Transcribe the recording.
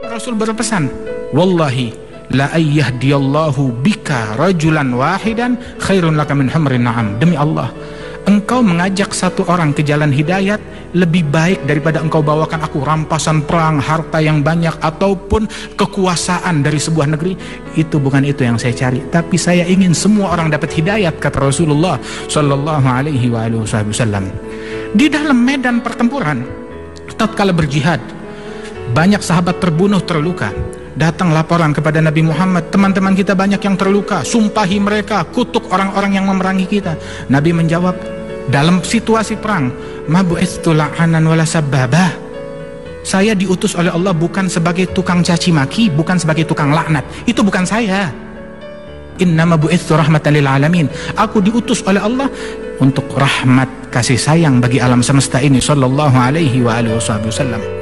Rasul berpesan, Wallahi la ayyahdiyallahu bika rajulan wahidan khairun laka min humrin na'am. Demi Allah, engkau mengajak satu orang ke jalan hidayat lebih baik daripada engkau bawakan aku rampasan perang, harta yang banyak ataupun kekuasaan dari sebuah negeri. Itu bukan itu yang saya cari, tapi saya ingin semua orang dapat hidayat kata Rasulullah sallallahu alaihi wasallam. Di dalam medan pertempuran tatkala berjihad banyak sahabat terbunuh terluka. Datang laporan kepada Nabi Muhammad teman-teman kita banyak yang terluka. Sumpahi mereka kutuk orang-orang yang memerangi kita. Nabi menjawab dalam situasi perang mabu'istu la'anan wala sababah. Saya diutus oleh Allah bukan sebagai tukang caci maki bukan sebagai tukang laknat. Itu bukan saya. Innama bu'istu rahmatan lil alamin. Aku diutus oleh Allah untuk rahmat kasih sayang bagi alam semesta ini sallallahu alaihi wa alihi wasallam